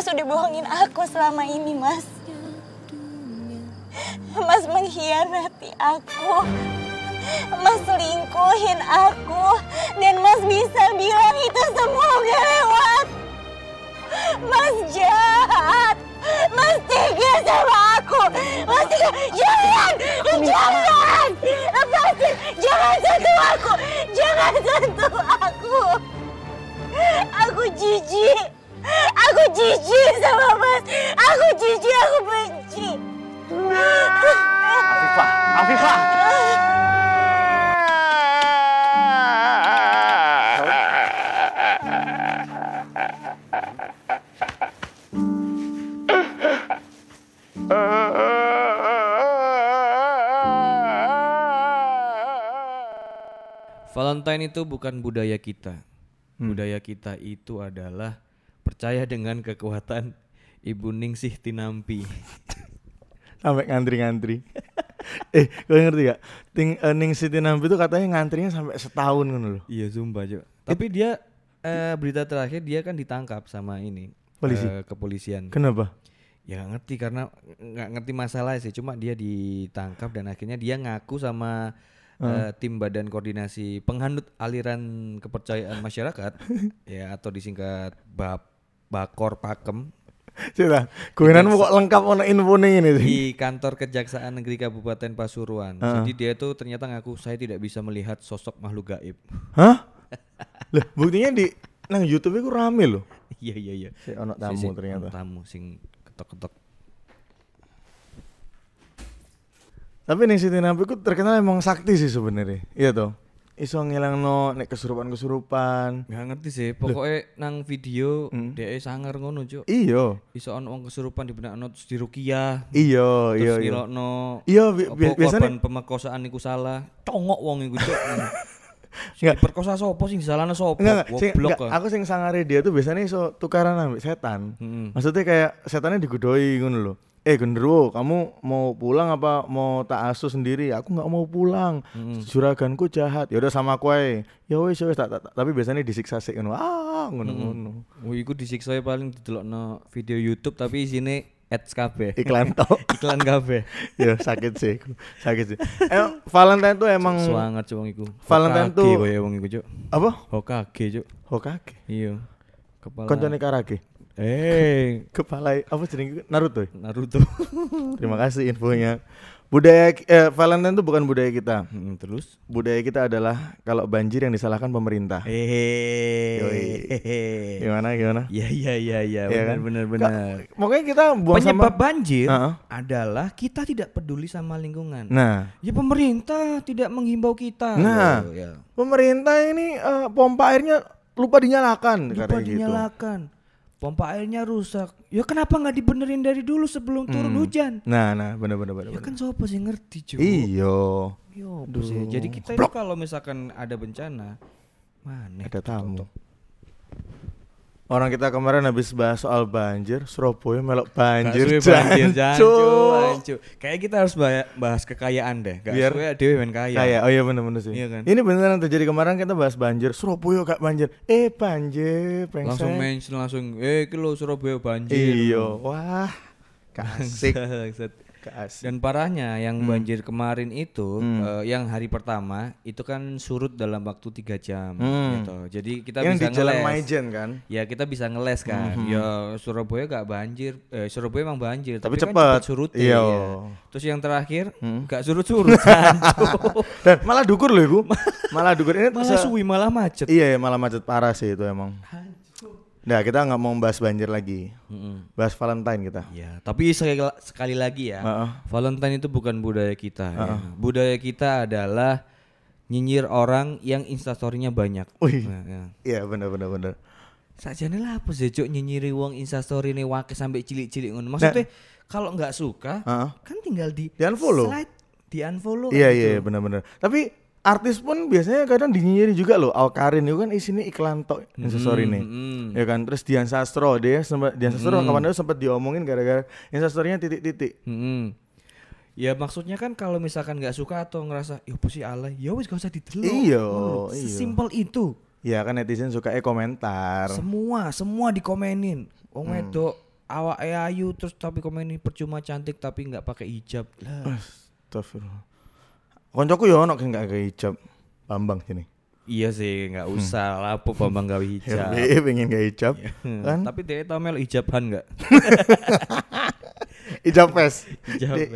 Mas udah bohongin aku selama ini, Mas. Mas mengkhianati aku. Mas selingkuhin aku. Dan Mas bisa bilang itu semua udah lewat. Mas jahat. Mas tega sama aku. Mas tega. Jangan. Jangan. Lepasin. Jangan sentuh aku. Jangan sentuh aku. Aku jijik. Aku jijik sama Mas. Aku jijik. Aku benci. Afifah, Afifah. Valentine itu bukan budaya kita. Budaya kita itu adalah percaya dengan kekuatan Ibu Ningsih Tinampi. Sampai ngantri-ngantri. eh, kau ngerti gak? Ting uh, Ning Siti Nampi itu katanya ngantrinya sampai setahun kan loh. Iya, sumpah, Cuk. Tapi dia eh, berita terakhir dia kan ditangkap sama ini Polisi? eh, kepolisian. Kenapa? Ya nggak ngerti karena nggak ngerti masalah sih. Cuma dia ditangkap dan akhirnya dia ngaku sama eh, tim Badan Koordinasi Penghanut Aliran Kepercayaan Masyarakat ya atau disingkat BAP Bakor Pakem Cita, kuinanmu kok lengkap ono info nih ini sih. di kantor Kejaksaan Negeri Kabupaten Pasuruan. Jadi dia tuh ternyata ngaku saya tidak bisa melihat sosok makhluk gaib. Hah? Lah, buktinya di nang YouTube itu rame loh. Iya iya iya. Si ono Si- tamu si- ternyata. ono Tamu sing ketok-ketok. Tapi Ning Siti Nampi itu terkenal emang sakti sih sebenarnya. Iya toh. Iso ngilangno nek kesurupan-kesurupan. Nggak ngerti sih. Pokoknya nang video Hmm. dia sangar ngono, Cuk. Iya. Iso ono wong kesurupan di benak terus dirukiah. Iya, iya, terus iya. ngilokno Iya, bi- bi- biasanya korban pemerkosaan iku salah. Congok wong iku, Cuk. Enggak. Perkosa sopo sing disalahno sopo? Enggak, enggak, sing, Goblok. enggak, aku sing sangare dia tuh biasanya iso tukaran ambek setan. Mm-mm. Maksudnya kayak setannya digudoi ngono loh. Eh genderuwo, kamu mau pulang apa mau tak asuh sendiri? Aku nggak mau pulang. Juraganku jahat. Ya udah sama aku ae. Ya wis ya wis tak, tak- tak- tapi biasanya disiksa sik ngono. Ah, ngono-ngono. Oh, iku disiksa ya paling didelokno video YouTube tapi isine ads kabeh. Iklan tok. Iklan kabeh. ya sakit sih. Sakit sih. Emang Valentine tuh emang Semangat cuk wong iku. Valentine Hokage tuh- koyo wong iku, Cuk. apa? Hokage, Cuk. Hokage. Iya. Kepala. Koncone karage. Eh, Kepala apa jenenge Naruto. ya? Naruto. Terima kasih infonya. Budaya eh, Valentine itu bukan budaya kita. Mm, terus? Budaya kita adalah kalau banjir yang disalahkan pemerintah. Hehehe. Gimana gimana? Iya iya iya iya Iya kan? benar benar benar. Ka- Pokoknya kita buang Penyebab sampah. banjir Heeh. adalah kita tidak peduli sama lingkungan. Nah, Ya pemerintah tidak menghimbau kita. Nah. Loh, ya. pemerintah ini eh, pompa airnya lupa dinyalakan Lupa katanya gitu. Pompa airnya rusak. Ya kenapa nggak dibenerin dari dulu sebelum turun hujan? Nah, nah, benar benar benar. Ya kan siapa sih ngerti cuy? Iyo. Yo, apa sih? Jadi kita itu kalau misalkan ada bencana, mana? Ada tamu. Orang kita kemarin habis bahas soal banjir, Surabaya melok banjir, Gak suwe banjir jancu, jancu. Kayak kita harus ba- bahas kekayaan deh. Gak Biar- Biar dewe kaya. Kayak, oh iya bener-bener sih. Iya kan? Ini beneran terjadi kemarin kita bahas banjir, Surabaya gak banjir. Eh banjir, brengsek. langsung mention langsung, eh kilo Surabaya banjir. Iya, wah, kasik, Dan parahnya yang banjir kemarin itu, Hmm. eh, yang hari pertama itu kan surut dalam waktu tiga jam, Hmm. gitu. Jadi kita Yang bisa di Jalan ngeles. Maijen kan? Ya kita bisa ngeles kan. Mhm. Ya Surabaya gak banjir. Eh Surabaya emang banjir, Tapi tapi, kan cepet. cepet surut Iya. Terus yang terakhir Hmm. gak surut-surut. Dan malah dukur loh ibu, malah dukur ini malah suwi malah macet. Iya, malah macet parah sih itu emang. Nah kita nggak mau bahas banjir lagi, Mm-mm. bahas Valentine kita. Ya, tapi sekali, sekali lagi ya, Heeh. Valentine itu bukan budaya kita. ya. Budaya kita adalah nyinyir orang yang instastorynya banyak. Wih. Nah, ya. Iya benar benar benar. Sajane lah apa sih cuk nyinyiri wong instastory ini wake sampai cilik-cilik ngono. Maksudnya kalau nggak suka Heeh. kan tinggal di Di-unfollow. slide, di unfollow. Iya iya benar benar. Tapi artis pun biasanya kadang dinyinyiri juga loh. Alkarin itu kan isinya iklan tok instastory nih. mm. Ya kan, terus Dian Sastro dia sempat Dian Sastro kapan itu sempat diomongin gara-gara instastorynya titik-titik. Mm-mm. Ya maksudnya kan kalau misalkan nggak suka atau ngerasa ya sih alay, ya wis gak usah didelok. Iya, Ngono lho. iya. Sesimpel itu. Ya kan netizen suka eh komentar. Semua, semua dikomenin. Wong wedok awak ayu terus tapi komen ini percuma cantik tapi nggak pakai hijab. Lah, Astagfirullah. Koncoku ya ono sing gak gawe hijab. Bambang sini. iya sih nggak usah lah apa Bambang gawe hijab. RB pengen gawe hijab. Hmm, Kan? Tapi dia tahu mel hijaban nggak? Hijab pes.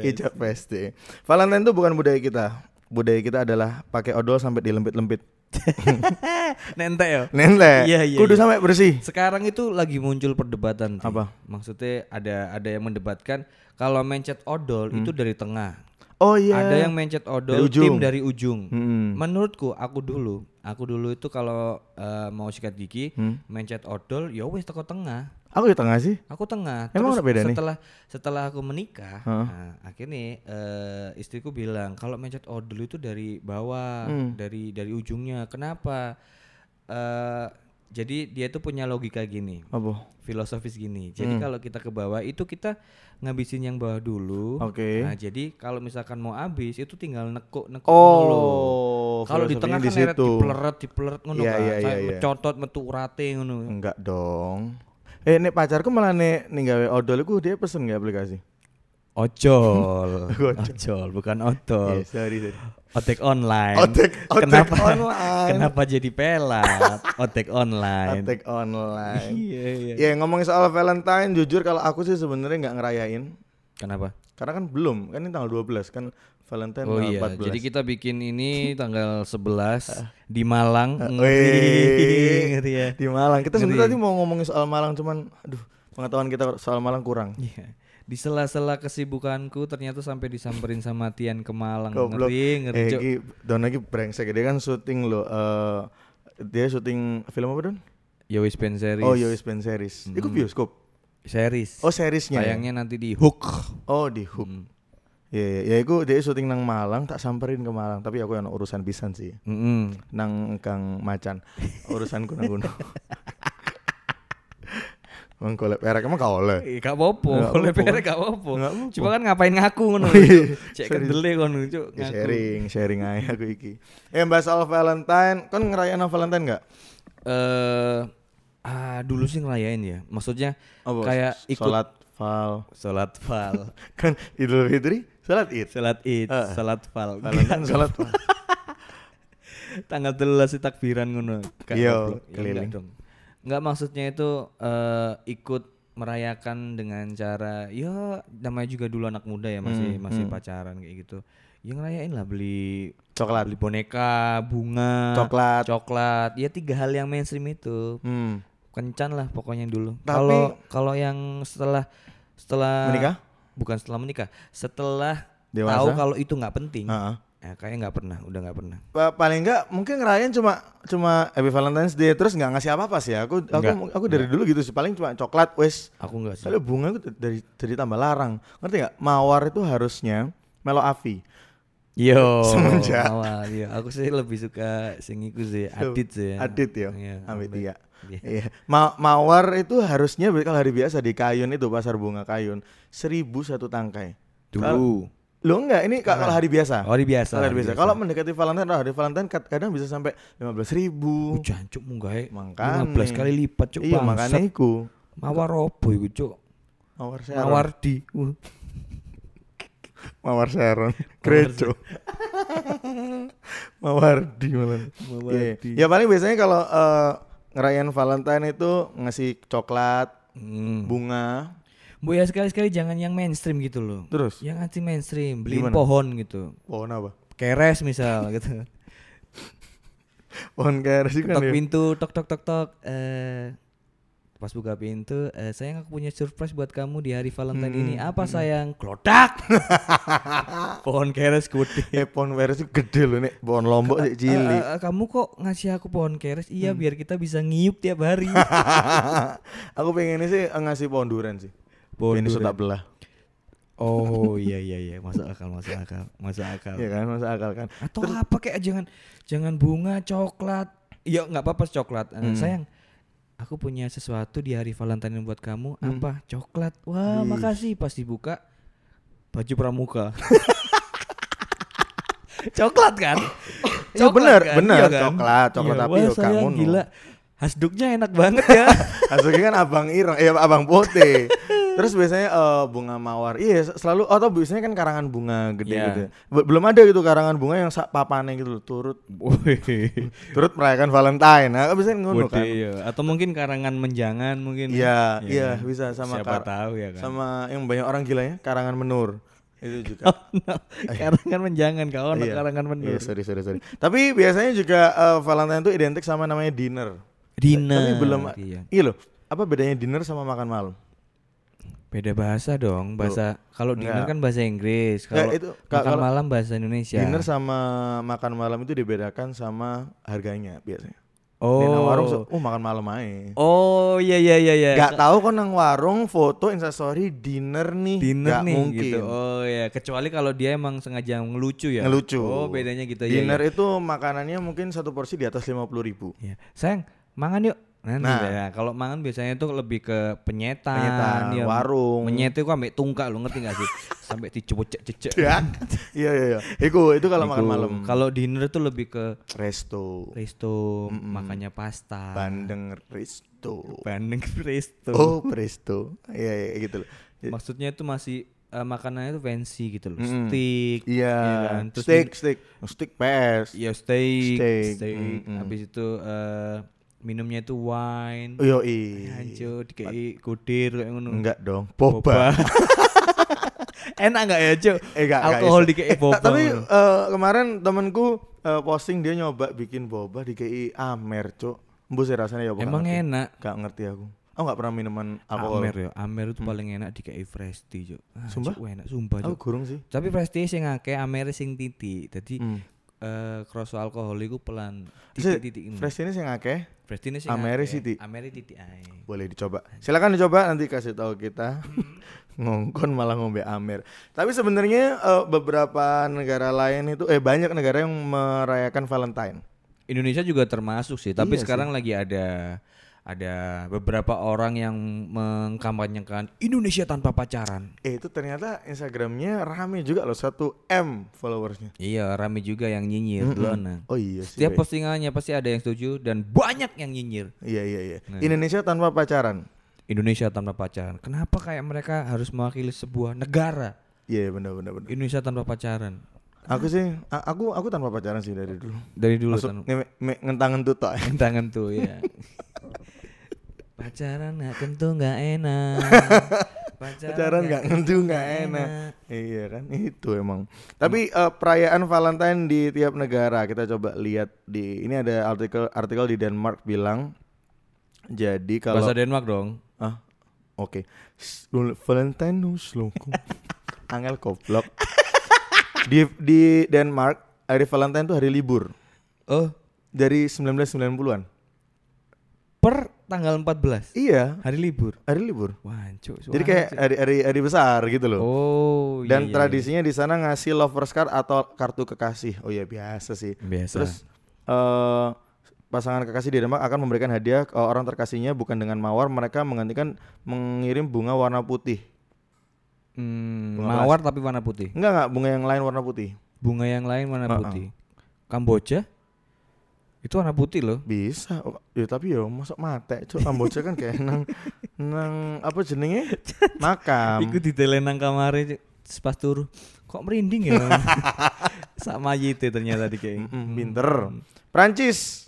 Hijab pes. Deh. Valentine itu bukan budaya kita. Budaya kita adalah pakai odol sampai dilempit-lempit. Nentek ya. Nentek. Iya, iya, Kudu iya. sampai bersih. Sekarang itu lagi muncul perdebatan. Apa? Maksudnya ada ada yang mendebatkan kalau mencet odol itu dari tengah. Oh iya. Ada yang mencet odol Dari ujung. tim dari ujung. Hmm. Menurutku aku dulu, aku dulu itu kalau eh, mau sikat gigi, Hmm. mencet odol ya wes teko tengah. Aku di tengah sih. Aku tengah. Emang Terus beda nih? setelah setelah aku menikah, Hah? nah, akhirnya eh, istriku bilang kalau mencet odol itu dari bawah, Hmm. dari dari ujungnya. Kenapa? Eh, jadi dia tuh punya logika gini, Apa? filosofis gini. Hmm. Jadi kalau kita ke bawah itu kita ngabisin yang bawah dulu. Oke. Nah, jadi kalau misalkan mau habis itu tinggal nekuk nekuk dulu. Oh. Kalau di tengah kan neret dipeleret dipeleret ngono Iya, kan. iya, Saya iya, iya. mecotot metu urate ngono. Enggak dong. Eh, nek pacarku malah nek ning gawe odol iku dia pesen nggak aplikasi? Ojol. Ojol. Bukan odol. Iya, sorry, sorry. Otek online. Otek- otek kenapa, online. Kenapa jadi pelat? Otek online. Attack online. Iya, iya. Ya ngomongin soal Valentine, jujur kalau aku sih sebenarnya nggak ngerayain. Kenapa? Karena kan belum, kan ini tanggal 12 kan Valentine Oh iya, 14. jadi kita bikin ini tanggal 11 di Malang. Eh, Ngeri, ngeri ya. di Malang. Kita sebenarnya tadi mau ngomongin soal Malang cuman aduh, pengetahuan kita soal Malang kurang. Iya. Di sela-sela kesibukanku ternyata sampai disamperin sama Tian ke Malang. Goblok. Ngeri, ngeri. Eh, iki Don lagi brengsek. Dia kan syuting loh eh dia syuting film apa Don? Yowis Pen series. Oh, Yowis Band series. Iku Hmm. bioskop. Series. Oh, seriesnya. ya? Tayangnya nanti di Hook. Oh, di Hook. Hmm. Iya, iya, ya iku dia syuting nang Malang, tak samperin ke Malang, tapi aku yang urusan pisan sih. Mm-mm. Nang Kang Macan. Urusanku nang gunung. Mang golek perek emang kau oleh. Eh, gak apa-apa, apa-apa. perek gak apa-apa. Cuma kan ngapain ngaku ngono. Oh, iya. Cek kendele ngono, Cuk. Ya, sharing, sharing aja aku iki. Eh bahas soal Valentine, kan ngerayain Valentine enggak? Eh ah dulu sih ngerayain ya. Maksudnya kayak ikut salat Val. salat fal. Kan Idul Fitri, salat Id. Salat Id, Eh. salat fal. Valentine salat Val. Tanggal 13 takbiran ngono. Gak Iya. Ya, keliling. dong. Enggak maksudnya itu eh ikut merayakan dengan cara ya namanya juga dulu anak muda ya masih Hmm, masih hmm. pacaran kayak gitu. Ya ngerayain lah beli Coklat. beli boneka, bunga, Coklat. coklat. Ya tiga hal yang mainstream itu. Hmm. Kencan lah pokoknya dulu. Kalau kalau yang setelah setelah Menikah? Bukan setelah menikah, setelah Dewasa? tahu kalau itu nggak penting. Heeh. Ya, kayaknya nggak pernah, udah nggak pernah. Pa- paling enggak mungkin ngerayain cuma cuma Happy Valentine's Day terus nggak ngasih apa-apa sih. Aku aku Enggak, aku dari dulu gitu sih. Paling cuma coklat wes. Aku nggak sih. Kalau bunga itu dari dari tambah larang. Ngerti nggak? Mawar itu harusnya Melo Avi. Yo, Semenjak. awal, iya. Aku sih lebih suka sing iku sih, Adit sih. Adit ya. Iya, Amit Adit. iya. Iya. Ma- mawar itu harusnya kalau hari biasa di Kayun itu pasar bunga Kayun seribu satu tangkai. Dulu. Lo enggak ini ka- kalau hari biasa. Oh, hari biasa. Kalau hari biasa. Kalau mendekati Valentine, oh, hari Valentine kad- kadang bisa sampai lima belas ribu. Oh, jancuk munggah Makanya. 15 kali lipat cuk. Iya makanya iku. Mawar opo iku cuk? Mawar Sharon. Mawar di. Uh. Mawar Sharon. Kreco. Mawar di malah. Mawardi. Iya. Ya paling biasanya kalau eh, ngerayain Valentine itu ngasih coklat, Hmm. bunga, Bu ya sekali-sekali jangan yang mainstream gitu loh. terus Yang anti mainstream, beliin Gimana? pohon gitu. pohon apa? Keres misal gitu. Pohon keres kan ya. pintu, tok tok tok tok. Eh pas buka pintu, eh, sayang aku punya surprise buat kamu di hari Valentine Hmm, ini. Apa sayang? Klodak. pohon keres gede. Eh pohon keres itu gede loh nih. Pohon lombok sih Eh, cilik. eh, kamu kok ngasih aku pohon keres? Iya, Hmm. biar kita bisa ngiyup tiap hari. Aku pengennya sih eh, ngasih pohon durian sih. Durian. sudah belah. oh iya iya iya, masuk akal, masuk akal, masuk akal. Iya kan, masa akal kan. Atau apa kayak jangan jangan bunga, coklat. Iya nggak apa-apa coklat. Eh, Hmm. Sayang, aku punya sesuatu di hari Valentine buat kamu. Hmm. Apa? Coklat. Wah, Wih. makasih. Pas dibuka baju pramuka. coklat kan? Iya bener, kan? bener. Iya kan? Coklat, coklat Iya, tapi wah, kamu gila. Hasduknya enak banget ya. Aslinya kan abang ireng, eh abang putih. Terus biasanya eh, bunga mawar. Iya, selalu atau biasanya kan karangan bunga gede Iya. gitu. ya. Be- belum ada gitu karangan bunga yang papane gitu loh, turut turut merayakan Valentine. Nah, biasanya ngono kan. iya. Atau mungkin karangan menjangan mungkin. Iya, Ya iya kan? bisa sama Siapa tahu ya kan. sama yang banyak orang gila ya, karangan menur. Itu juga. karangan menjangan kau ono Iya. karangan Iya, menur. sorry, sorry, sorry. Tapi biasanya juga eh, Valentine itu identik sama namanya dinner. Dinner. Tapi belum Iya. Iya loh. Apa bedanya dinner sama makan malam? Beda bahasa dong, bahasa kalau dinner kan bahasa Inggris, kalau itu ka- makan kalau malam bahasa Indonesia. Dinner sama makan malam itu dibedakan sama harganya biasanya. oh. Di nang warung so- oh makan malam aja. Oh, iya iya iya iya. Gak tahu kok nang warung foto instastory dinner nih. dinner Gak nih mungkin. gitu. Oh ya, kecuali kalau dia emang sengaja ngelucu ya. Ngelucu. Oh, bedanya gitu ya. Dinner itu makanannya mungkin satu porsi di atas 50.000 ribu. Ya. Sayang, mangan yuk. Nah, Nah. nah. kalau mangan biasanya tuh lebih ke penyetan, Penyetan, ya. warung. Menyet itu ambek tungkak lo ngerti gak sih? Sampai dicecek-cecek. Ya. Iya iya iya. Iku itu kalau makan malam. Kalau dinner tuh lebih ke Resto. resto, makannya pasta. Bandeng resto. Bandeng resto. Oh, presto. Iya iya gitu loh. Maksudnya itu masih eh, makanannya itu fancy gitu loh. Mm-mm. Steak. Iya. ya kan? Terus steak, steak, steak PS. Ya steak, Steak, steak. mm-mm. Habis itu eh, minumnya itu wine. Yo i. Anjo dikei kudir kayak ngono. Enggak dong, boba. Enak enggak ya, Cuk? Eh, enggak, Alkohol iso. dikei Eh, boba. ta- tapi eh, kemarin temenku eh, posting dia nyoba bikin boba di KI Amer, Cuk. Mbus ya rasanya ya Emang ngerti. enak. Gak ngerti aku. Aku gak pernah minuman alkohol. Amer ya, Amer itu paling enak dikei fresh tea, Cuk. Ah, Sumpah? Cuk, enak sumpah, Aku Cuk. gurung sih. Tapi fresh tea sing akeh, Amer sing titik. Dadi Hmm. eh kroso alkohol iku pelan titik-titik ini. Fresh ini sing akeh, Sing Amere akeh. titik. Amere titik ae. boleh dicoba. Silakan dicoba nanti kasih tahu kita. Ngongkon malah ngombe Amer. Tapi sebenarnya eh, beberapa negara lain itu eh banyak negara yang merayakan Valentine. Indonesia juga termasuk sih, tapi Iya sekarang lagi ada ada beberapa orang yang mengkampanyekan Indonesia tanpa pacaran. Eh itu ternyata Instagramnya rame juga loh satu m followersnya. Iya, rame juga yang nyinyir duluan, nah. Oh iya sih. Setiap Bay. postingannya pasti ada yang setuju dan banyak yang nyinyir. Iya iya iya. Nah. Indonesia tanpa pacaran. Indonesia tanpa pacaran. Kenapa kayak mereka harus mewakili sebuah negara? Iya benar benar benar. Indonesia tanpa pacaran. Aku sih aku aku tanpa pacaran sih dari dulu. Dari dulu Masuk tanpa ngentang ngentut tangan tuh ya. pacaran nggak tentu nggak enak. Pacaran nggak ngentu nggak enak. Iya kan itu emang. Tapi eh, perayaan Valentine di tiap negara kita coba lihat di ini ada artikel artikel di Denmark bilang jadi kalau Bahasa Denmark dong. ah oke S- Valentine nu slungku. Angel goblok. di di Denmark hari Valentine itu hari libur Oh, dari 1990-an. per tanggal 14 Iya, hari libur. hari libur. Wah, cuk, Jadi kayak hari hari hari besar gitu loh. Oh, iya, Dan iya, tradisinya di sana ngasih lovers card atau kartu kekasih. Oh ya biasa sih. iya. biasa. Terus eh pasangan kekasih di Denmark akan memberikan hadiah ke orang terkasihnya bukan dengan mawar, mereka menggantikan mengirim bunga warna putih. Hmm, bunga mawar tapi warna putih. Enggak enggak, bunga yang lain warna putih. Bunga yang lain warna Uh-uh. putih. Kamboja itu warna putih loh. Bisa. Oh, ya tapi ya masuk mate, Cuk. Kamboja kan kayak nang nang apa jenenge? Makam. Iku di nang kamare pas turu kok merinding ya. Sama Yite ternyata di kayak. Mm-mm, pinter. Prancis.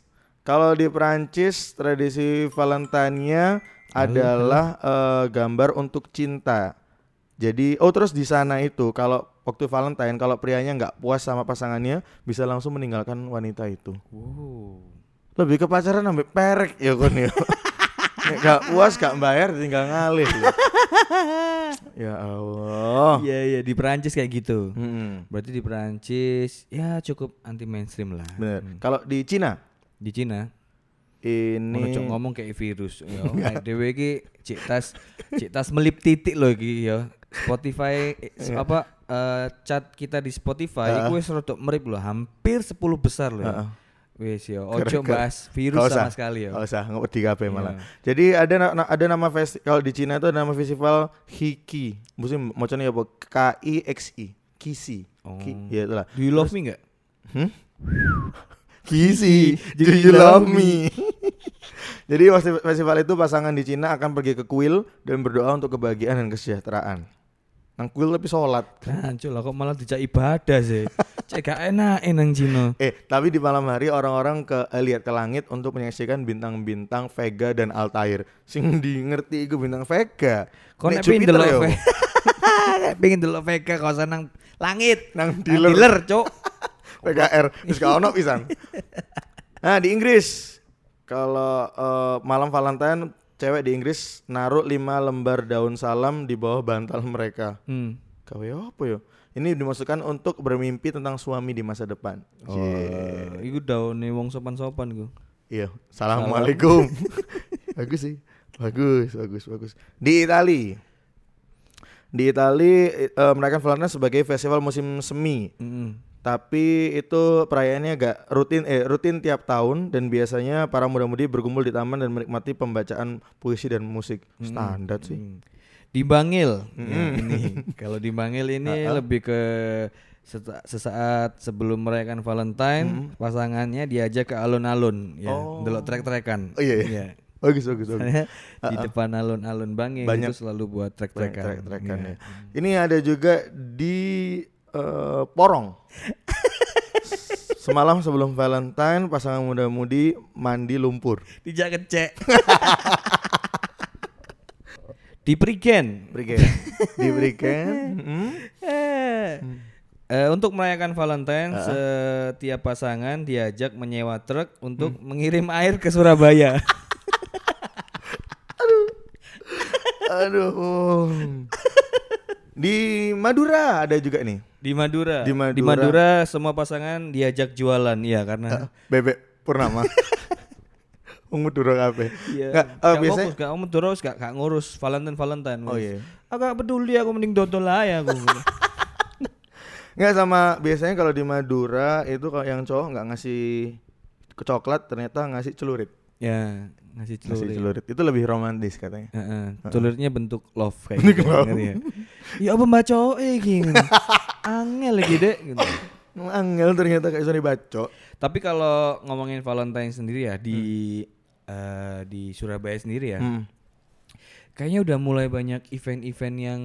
Kalau di Prancis tradisi Valentine-nya adalah eh, gambar untuk cinta. Jadi oh terus di sana itu kalau waktu Valentine kalau prianya nggak puas sama pasangannya bisa langsung meninggalkan wanita itu. Wow. Lebih ke pacaran sampai perek ya kon ya. Gak puas gak bayar tinggal ngalih. loh. ya Allah. Iya iya di Perancis kayak gitu. Mm-mm. Berarti di Perancis ya cukup anti mainstream lah. Bener. Kalau di Cina Di Cina ini ngomong kayak virus ya. Nek Dhewe iki cik tas cik tas melip titik loh iki ya. Spotify eh, apa eh, chat kita di Spotify Heeh. iku wis rodok merip loh, hampir 10 besar loh. Heeh. Wis ya, ojo bahas virus Nggak sama usah, sekali ya. nggak usah nggak di kabeh malah. Iya. Jadi ada na- ada nama festival di Cina itu ada nama festival Hiki. Mesti macamnya apa? K I X I. Kisi. Oh. Ki, ya itulah. Do you love me enggak? Hmm? Kisi, do you love me? Jadi festi- festival itu pasangan di Cina akan pergi ke kuil dan berdoa untuk kebahagiaan dan kesejahteraan. Nang kuil tapi sholat. Hancur lah kok malah dijak ibadah sih. Cek gak enak nang Cina. Eh, tapi di malam hari orang-orang ke eh, lihat ke langit untuk menyaksikan bintang-bintang Vega dan Altair. Sing di ngerti iku bintang Vega. Kok Nek pengen delok yo. Ve- Nek pengen delok Vega kawasan nang langit. Nang Nang dealer. dealer, Cuk. PKR wis gak ono pisan. Nah, di Inggris kalau eh, malam Valentine cewek di Inggris naruh 5 lembar daun salam di bawah bantal mereka. Hmm. Gawe apa yo? Ini dimaksudkan untuk bermimpi tentang suami di masa depan. Oh, iku daune wong sopan-sopan ku. Iya, assalamualaikum. bagus sih, bagus, bagus, bagus. Di Itali, di Itali eh, merayakan Valentine sebagai festival musim semi. Mm-mm. Tapi itu perayaannya agak rutin eh rutin tiap tahun dan biasanya para muda-mudi berkumpul di taman dan menikmati pembacaan puisi dan musik. Standar sih. Hmm. Di Bangil. Ya, ini. Kalau di Bangil ini lebih ke sesaat sebelum merayakan Valentine, pasangannya diajak ke alun-alun ya, Oh. delok trek-trekan. Oh iya, iya. Iya. Bagus, bagus, bagus. Di depan alun-alun Bangil Banyak itu selalu buat trek-trekan. Trek-trekan Iya. ya. Ini ada juga di eh, Porong. Semalam sebelum Valentine, pasangan muda-mudi mandi lumpur. Dijak kecek. di Prigen. Berikan, diberikan. hmm. Eh. Eh, untuk merayakan Valentine, setiap pasangan diajak menyewa truk untuk mengirim air ke Surabaya. Aduh. Di Madura ada juga nih. Di Madura. Di Madura. Di Madura semua pasangan diajak jualan, iya karena Bebek Purnama. Madura kabeh. Iya. Nggak, eh, Gak biasanya fokus, gak terus gak, gak ngurus Valentine Valentine. Oh, iya. Agak peduli aku mending dodol aja aku. Nggak sama biasanya kalau di Madura itu kalau yang cowok nggak ngasih ke coklat ternyata ngasih celurit. ya, ngasih Ngasih celurit. celurit. Itu lebih romantis katanya. Heeh, celuritnya bentuk love kayak gitu. ngeri ya. Ya apa mbak cowok eh gini. Angel lagi dek gitu. Angel ternyata kayak Sony Baco. Tapi kalau ngomongin Valentine sendiri ya di eh, di Surabaya sendiri ya. Hmm. Kayaknya udah mulai banyak event-event yang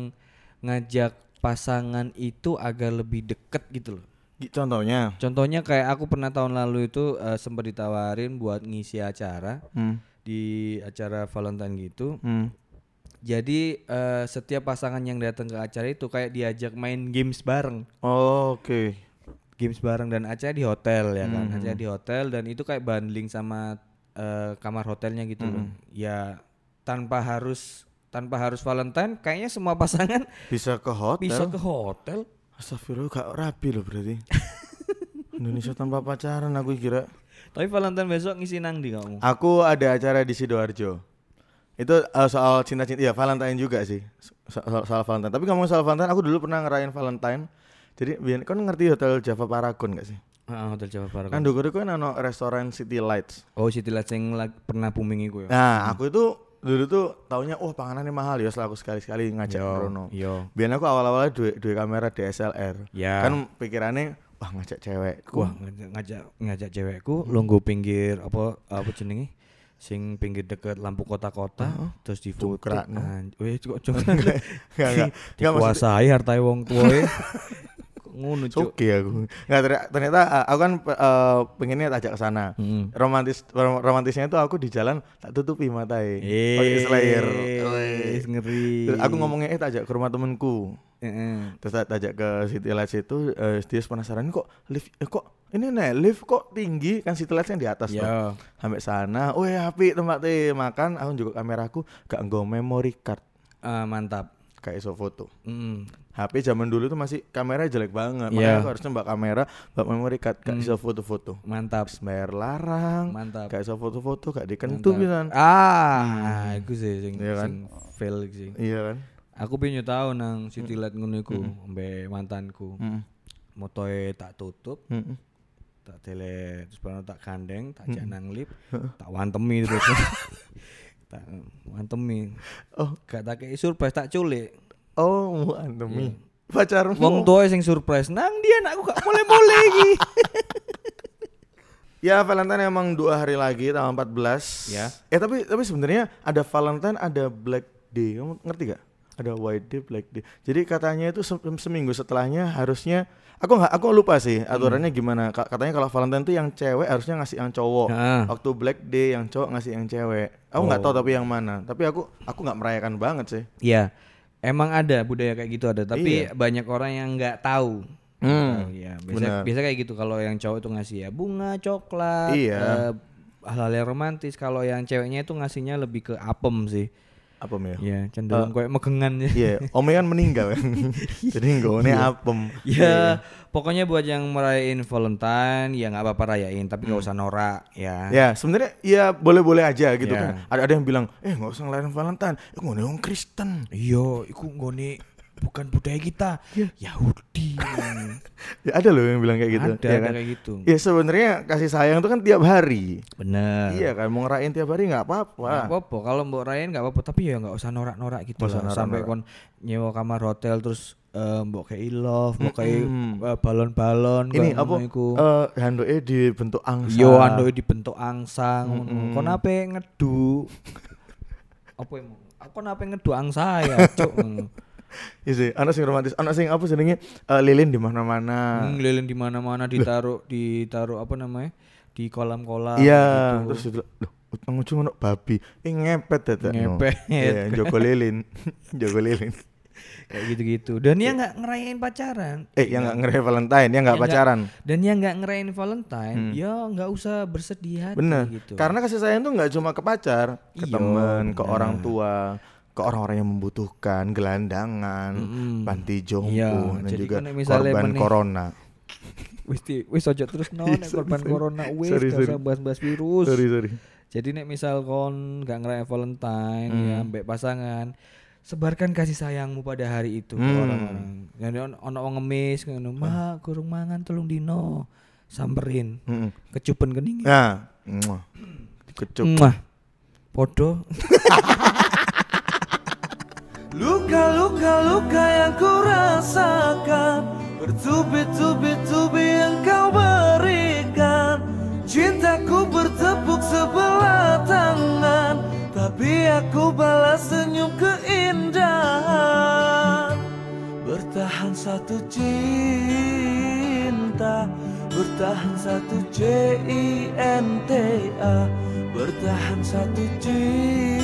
ngajak pasangan itu agar lebih deket gitu loh. Contohnya. Contohnya kayak aku pernah tahun lalu itu eh, sempat ditawarin buat ngisi acara Hmm. di acara Valentine gitu. Hmm. Jadi eh, setiap pasangan yang datang ke acara itu kayak diajak main games bareng. Oh, Oke. Games bareng dan acara di hotel ya kan. Hmm. Acara di hotel dan itu kayak bundling sama eh, kamar hotelnya gitu loh. Hmm. Ya tanpa harus tanpa harus Valentine kayaknya semua pasangan Bisa ke hotel. bisa ke hotel. Astagfirullah gak rapi loh berarti. Indonesia tanpa pacaran aku kira. Tapi Valentine besok ngisi nang di kamu. Aku ada acara di Sidoarjo. Itu eh, soal cinta-cinta ya Valentine juga sih. So- Soal, soal Valentine. Tapi ngomong soal Valentine, aku dulu pernah ngerayain Valentine. Jadi biar kan ngerti hotel Java Paragon gak sih? Ah, hotel Jawa Barat. Kan dulu kan ono restoran City Lights. Oh, City Lights yang lag- pernah booming iku ya. Nah, aku itu dulu tuh taunya wah panganannya mahal ya setelah aku sekali-sekali ngajak Yo, Rono. yo. Biar aku awal-awalnya duwe duwe kamera DSLR. Ya. Kan pikirannya wah ngajak cewek. Wah, ngajak ngajak, ngajak cewekku longgo pinggir apa apa jenenge? Sing pinggir deket lampu kota-kota terus di no. Weh kok Enggak, enggak. Enggak, dikuasai harta wong. Kok Ngono cuk. Oke aku. Nggak ternyata, aku kan uh, pengennya tajak ke sana. Mm. Romantis rom- romantisnya itu aku di jalan tak tutupi matai. Pakai Eh, slayer. ngeri. Terus aku ngomongnya eh tajak ke rumah temenku. Heeh. Terus tak tajak ke City Lights itu eh, dia penasaran kok lift eh, kok ini nih lift kok tinggi kan City Lights yang di atas tuh. Ya. Sampai sana, oh ya api tempat teh makan, aku juga kameraku gak nggo memory card Ah, mantap. kayak iso foto. Mm. HP zaman dulu tuh masih kamera jelek banget. Iya. Makanya aku harusnya mbak kamera, mbak memory card gak iso foto-foto. Mantap. Terus bayar larang, Mantap. gak iso foto-foto, gak dikentu pisan. Ah, iku sih sing, Iya kan? sing fail sih. Iya kan? Aku pengen tahu nang City Light ngono iku mbek mantanku. Mm. Motoe tak tutup, tak tele terus baru tak gandeng, tak jak nang lift, tak wantemi terus. tak wantemi. Oh, Gak tak kei surprise tak culik. oh, mu antemi. Pacarmu. Wong tuae sing surprise nang dia anakku gak boleh-boleh iki. Ya Valentine emang dua hari lagi tanggal 14 Ya. Eh tapi tapi sebenarnya ada Valentine ada Black Day Kamu ngerti gak? Ada White Day Black Day Jadi katanya itu se- seminggu setelahnya harusnya Aku nggak aku lupa sih aturannya gimana Ka- Katanya kalau Valentine tuh yang cewek harusnya ngasih yang cowok Heeh. Waktu Black Day yang cowok ngasih yang cewek Aku nggak tahu tapi yang mana Tapi aku aku nggak merayakan banget sih Iya. Emang ada budaya kayak gitu ada, tapi banyak orang yang nggak tahu. Iya. Hmm, ya, biasa kayak gitu kalau yang cowok itu ngasih ya bunga, coklat, Iya. eh, hal-hal yang romantis. Kalau yang ceweknya itu ngasihnya lebih ke apem sih. Apa ya? Ya, cenderung kayak megengan ya. Iya, omnya kan meninggal kan. Jadi nggone apem. Ya, pokoknya buat yang merayain Valentine ya nggak apa-apa rayain, tapi nggak usah norak ya. Ya, sebenarnya ya boleh-boleh aja gitu kan. Ada ada yang bilang, "Eh, nggak usah ngelarin Valentine. Eh, ngone wong Kristen." Iya, iku nggone bukan budaya kita. Yahudi. Ya ada loh yang bilang kayak gitu. Ada, ya ada kan? kayak gitu. Ya sebenarnya kasih sayang itu kan tiap hari. Bener. Iya kan, mau ngerayain tiap hari nggak Nggak apa-apa. apa-apa kalau mbok rayain nggak apa-apa tapi ya nggak usah norak-norak gitu usah lah. sampai kon nyewa kamar hotel terus eh, mbok kayak love mbok kayak eh, balon-balon Ini apa? iku. Eh, handoke dibentuk angsa. yo ando dibentuk angsang ngono. kon ape ngedu apa emang aku ape ngedu angsa ya cuk. Iya sih, anak sing romantis, anak sing apa jenenge eh, lilin di mana-mana. Hmm, lilin di mana-mana ditaruh ditaruh apa namanya di kolam-kolam Iya, gitu. terus dibilang, "Loh, utang ujung ono babi." Eh ngepet dadak. Ngepet. Iya, Joko lilin. Joko lilin. kayak gitu-gitu dan dia nggak ngerayain pacaran Eh, yang nggak ngerayain Valentine, yang nggak Yang pacaran. dan yang nggak ngerayain Valentine ya nggak usah bersedih hati Bener. gitu Karena kasih sayang tuh nggak cuma ke pacar, ke Iya, teman, ke orang tua, ke orang-orang yang membutuhkan, gelandangan, Mm-mm. panti jompo, Iya, dan jadi juga kan misalnya korban meneh- corona. wis di- wis aja terus no nek korban sorry. corona wis Sorry, gak bahas-bahas virus Sorry sorry. jadi nek misal kon gak ngerayain Valentine Hmm. ya mbek pasangan sebarkan kasih sayangmu pada hari itu ke Hmm. orang-orang jadi on- ono wong ngemis ngono mah kurung mangan telung dino samperin Mm-mm. kecupen kening Nah, muah. kecup. Mwah. Podo Luka-luka luka yang ku rasakan Bertubi-tubi-tubi yang kau berikan. Cintaku bertepuk sebelah tangan Tapi aku balas senyum keindahan. Bertahan satu cinta Bertahan satu C-I-N-T-A Bertahan satu cinta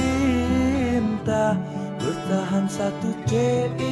Bertahan satu C-I-N-T-A